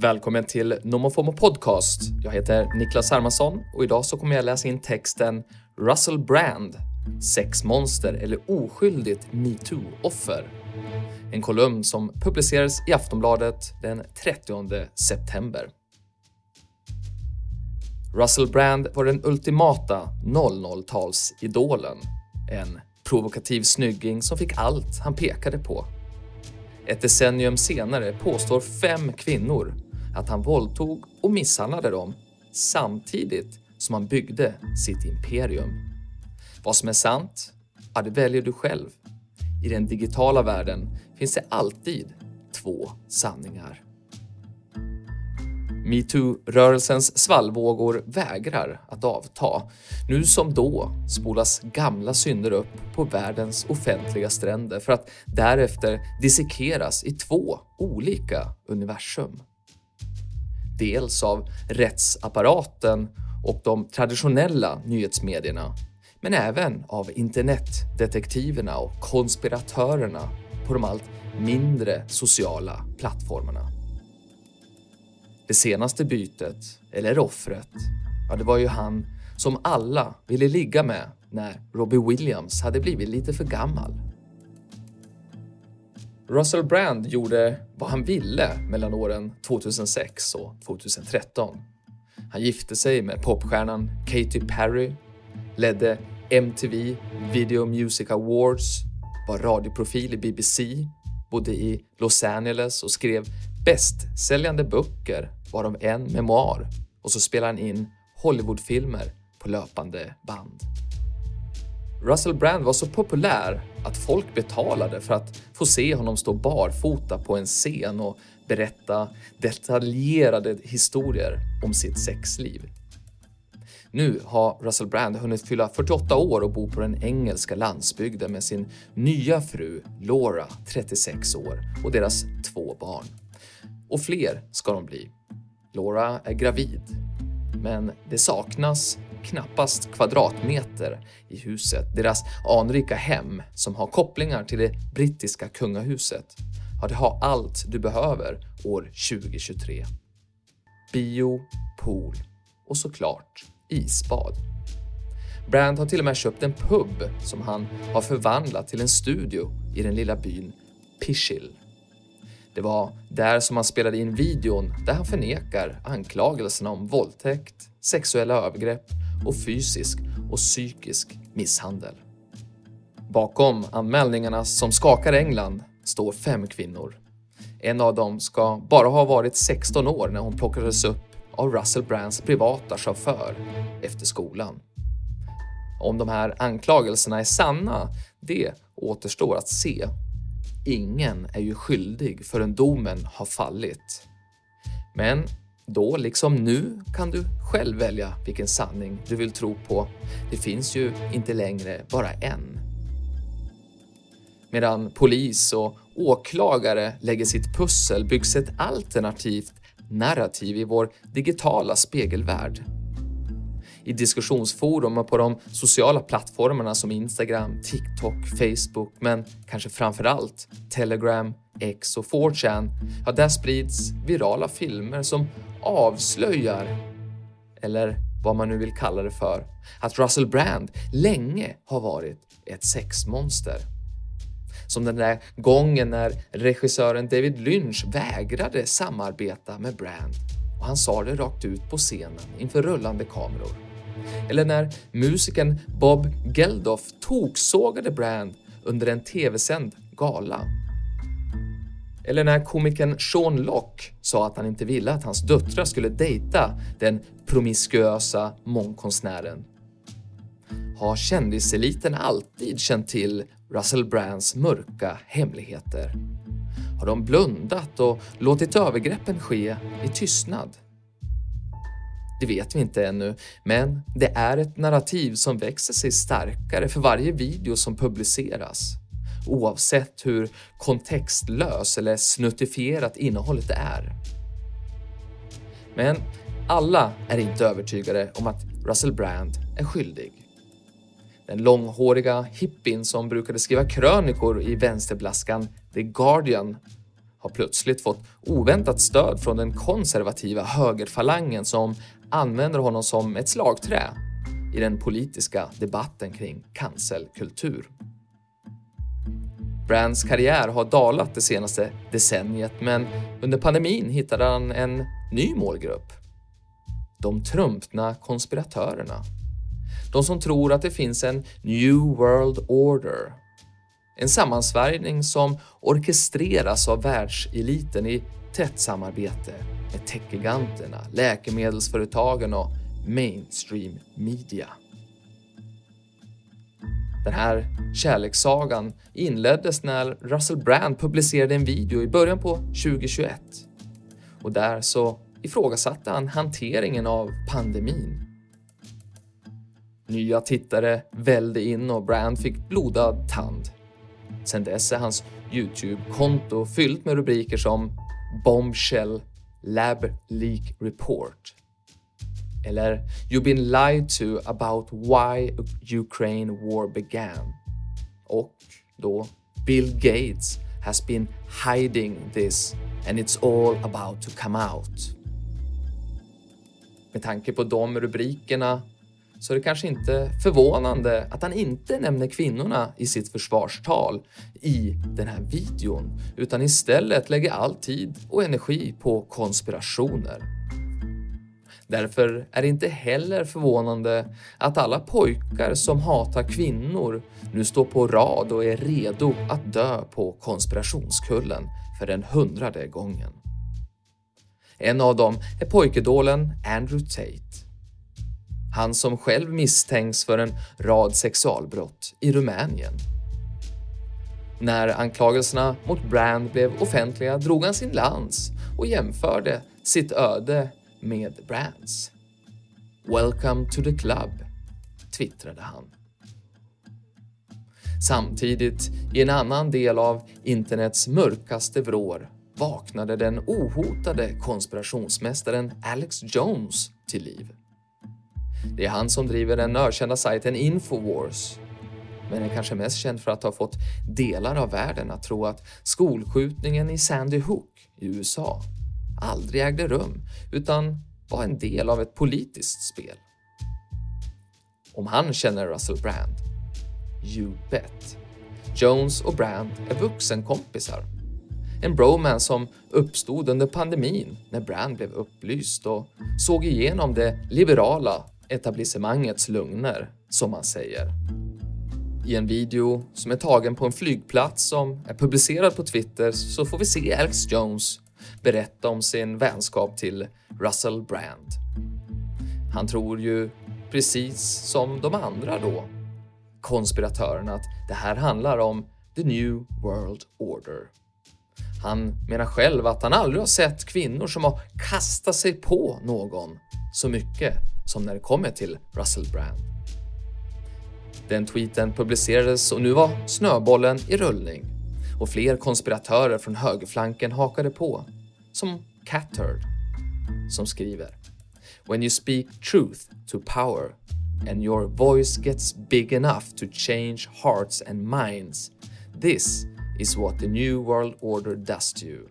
Välkommen till Nomofomo Podcast. Jag heter Niklas Hermansson och idag så kommer jag läsa in texten Russell Brand, sexmonster eller oskyldigt metoo-offer. En kolumn som publicerades i Aftonbladet den 30 september. Russell Brand var den ultimata 00-talsidolen. En provokativ snygging som fick allt han pekade på. Ett decennium senare påstår fem kvinnor att han våldtog och misshandlade dem samtidigt som han byggde sitt imperium. Vad som är sant? Ja, det väljer du själv. I den digitala världen finns det alltid två sanningar. Metoo-rörelsens svallvågor vägrar att avta. Nu som då spolas gamla synder upp på världens offentliga stränder för att därefter dissekeras i två olika universum. Dels av rättsapparaten och de traditionella nyhetsmedierna, men även av internetdetektiverna och konspiratörerna på de allt mindre sociala plattformarna. Det senaste bytet, eller offret, ja, det var ju han som alla ville ligga med när Robbie Williams hade blivit lite för gammal. Russell Brand gjorde vad han ville mellan åren 2006 och 2013. Han gifte sig med popstjärnan Katy Perry, ledde MTV Video Music Awards, var radioprofil i BBC, bodde i Los Angeles och skrev bästsäljande böcker, varav en memoar, och så spelade han in Hollywoodfilmer på löpande band. Russell Brand var så populär att folk betalade för att få se honom stå barfota på en scen och berätta detaljerade historier om sitt sexliv. Nu har Russell Brand hunnit fylla 48 år och bo på den engelska landsbygden med sin nya fru Laura, 36 år, och deras två barn. Och fler ska de bli. Laura är gravid, men det saknas knappast kvadratmeter i huset. Deras anrika hem, som har kopplingar till det brittiska kungahuset, ja, det har allt du behöver år 2023. Bio, pool och såklart isbad. Brand har till och med köpt en pub som han har förvandlat till en studio i den lilla byn Pishill. Det var där som han spelade in videon där han förnekar anklagelserna om våldtäkt, sexuella övergrepp och fysisk och psykisk misshandel. Bakom anmälningarna som skakar England står fem kvinnor. En av dem ska bara ha varit 16 år när hon plockades upp av Russell Brands privata chaufför efter skolan. Om de här anklagelserna är sanna, det återstår att se. Ingen är ju skyldig förrän domen har fallit. Men då, liksom nu, kan du själv välja vilken sanning du vill tro på. Det finns ju inte längre bara en. Medan polis och åklagare lägger sitt pussel byggs ett alternativt narrativ i vår digitala spegelvärld. I diskussionsforum och på de sociala plattformarna som Instagram, TikTok, Facebook, men kanske framför allt Telegram, X och 4chan, ja, där sprids virala filmer som avslöjar, eller vad man nu vill kalla det för, att Russell Brand länge har varit ett sexmonster. Som den där gången när regissören David Lynch vägrade samarbeta med Brand och han sa det rakt ut på scenen inför rullande kameror. Eller när musikern Bob Geldof toksågade Brand under en tv-sänd gala. Eller när komikern Sean Locke sa att han inte ville att hans döttrar skulle dejta den promiskuösa mångkonstnären. Har kändiseliten alltid känt till Russell Brands mörka hemligheter? Har de blundat och låtit övergreppen ske i tystnad? Det vet vi inte ännu, men det är ett narrativ som växer sig starkare för varje video som publiceras. Oavsett hur kontextlös eller snuttifierat innehållet är. Men alla är inte övertygade om att Russell Brand är skyldig. Den långhåriga hippien som brukade skriva krönikor i vänsterblaskan The Guardian har plötsligt fått oväntat stöd från den konservativa högerfalangen som använder honom som ett slagträ i den politiska debatten kring cancelkultur. Brands karriär har dalat det senaste decenniet men under pandemin hittade han en ny målgrupp. De trumpna konspiratörerna. De som tror att det finns en New World Order. En sammansvärjning som orkestreras av världseliten i tätt samarbete med techgiganterna, läkemedelsföretagen och mainstream media. Den här kärlekssagan inleddes när Russell Brand publicerade en video i början på 2021. Och där så ifrågasatte han hanteringen av pandemin. Nya tittare välde in och Brand fick blodad tand. Sedan dess är hans Youtube-konto fyllt med rubriker som “Bombshell Lab Leak Report” eller “You've been lied to about why Ukraine war began” och då “Bill Gates has been hiding this and it's all about to come out”. Med tanke på de rubrikerna så är det kanske inte förvånande att han inte nämner kvinnorna i sitt försvarstal i den här videon, utan istället lägger all tid och energi på konspirationer. Därför är det inte heller förvånande att alla pojkar som hatar kvinnor nu står på rad och är redo att dö på konspirationskullen för den hundrade gången. En av dem är pojkidolen Andrew Tate. Han som själv misstänks för en rad sexualbrott i Rumänien. När anklagelserna mot Brand blev offentliga drog han sin lans och jämförde sitt öde med Brands. “Welcome to the club”, twittrade han. Samtidigt, i en annan del av internets mörkaste vrår, vaknade den ohotade konspirationsmästaren Alex Jones till liv. Det är han som driver den ökända sajten Infowars, men är kanske mest känd för att ha fått delar av världen att tro att skolskjutningen i Sandy Hook i USA aldrig ägde rum utan var en del av ett politiskt spel. Om han känner Russell Brand? You bet. Jones och Brand är vuxenkompisar en bromance som uppstod under pandemin när Brand blev upplyst och såg igenom det liberala etablissemangets lögner, som man säger. I en video som är tagen på en flygplats som är publicerad på Twitter så får vi se Alex Jones berätta om sin vänskap till Russell Brand. Han tror ju, precis som de andra då, konspiratörerna, att det här handlar om the new world order. Han menar själv att han aldrig har sett kvinnor som har kastat sig på någon så mycket som när det kommer till Russell Brand. Den tweeten publicerades och nu var snöbollen i rullning och fler konspiratörer från högerflanken hakade på, som Cathard, som skriver “When you speak truth to power and your voice gets big enough to change hearts and minds, this is what the New World Order does to you.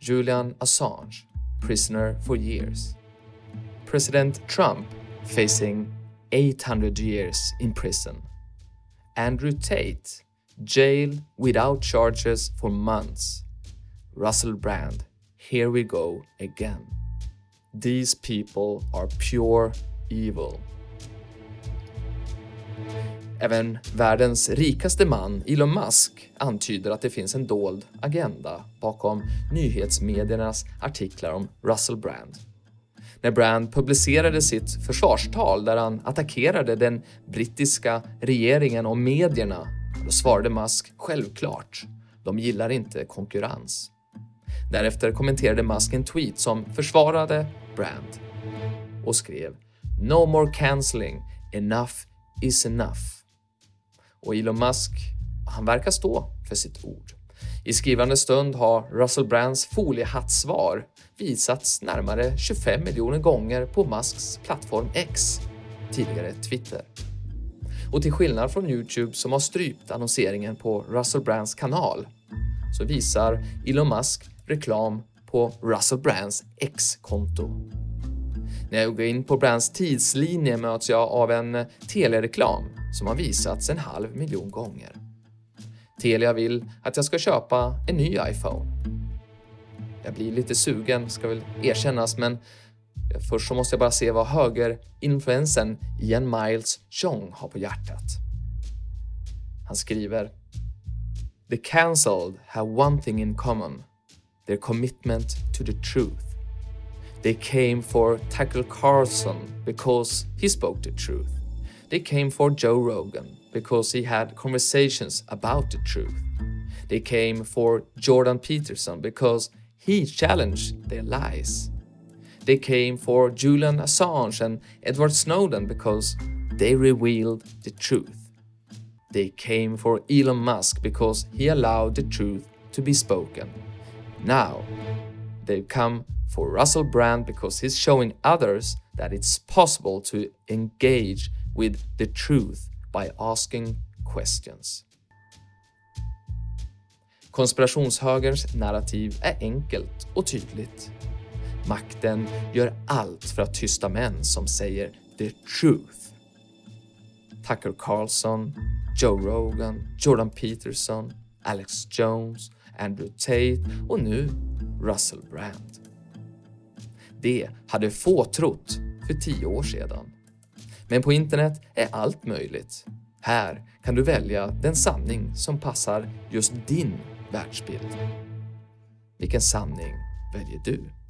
Julian Assange, prisoner for years. President Trump facing 800 years in prison. Andrew Tate, jail without charges for months. Russell Brand, here we go again. These people are pure evil. Även världens rikaste man, Elon Musk, antyder att det finns en dold agenda bakom nyhetsmediernas artiklar om Russell Brand. När Brand publicerade sitt försvarstal där han attackerade den brittiska regeringen och medierna, då svarade Musk självklart, de gillar inte konkurrens. Därefter kommenterade Musk en tweet som försvarade Brand och skrev “No more cancelling, enough is enough” och Elon Musk, han verkar stå för sitt ord. I skrivande stund har Russell Brands foliehattsvar visats närmare 25 miljoner gånger på Musks plattform X, tidigare Twitter. Och till skillnad från Youtube som har strypt annonseringen på Russell Brands kanal så visar Elon Musk reklam på Russell Brands X-konto. När jag går in på Brands tidslinje möts jag av en telereklam som har visats en halv miljon gånger. Telia vill att jag ska köpa en ny iPhone. Jag blir lite sugen, ska väl erkännas, men först så måste jag bara se vad högerinfluensen Ian Miles Chong har på hjärtat. Han skriver The cancelled have one thing in common. Their commitment to the truth. They came for Tucker Carlson because he spoke the truth. They came for Joe Rogan because he had conversations about the truth. They came for Jordan Peterson because he challenged their lies. They came for Julian Assange and Edward Snowden because they revealed the truth. They came for Elon Musk because he allowed the truth to be spoken. Now, they've come for Russell Brand because he's showing others that it's possible to engage with the truth by asking questions. Konspirationshögerns narrativ är enkelt och tydligt. Makten gör allt för att tysta män som säger the truth. Tucker Carlson, Joe Rogan, Jordan Peterson, Alex Jones, Andrew Tate och nu Russell Brand. Det hade få trott för tio år sedan. Men på internet är allt möjligt. Här kan du välja den sanning som passar just din världsbild. Vilken sanning väljer du?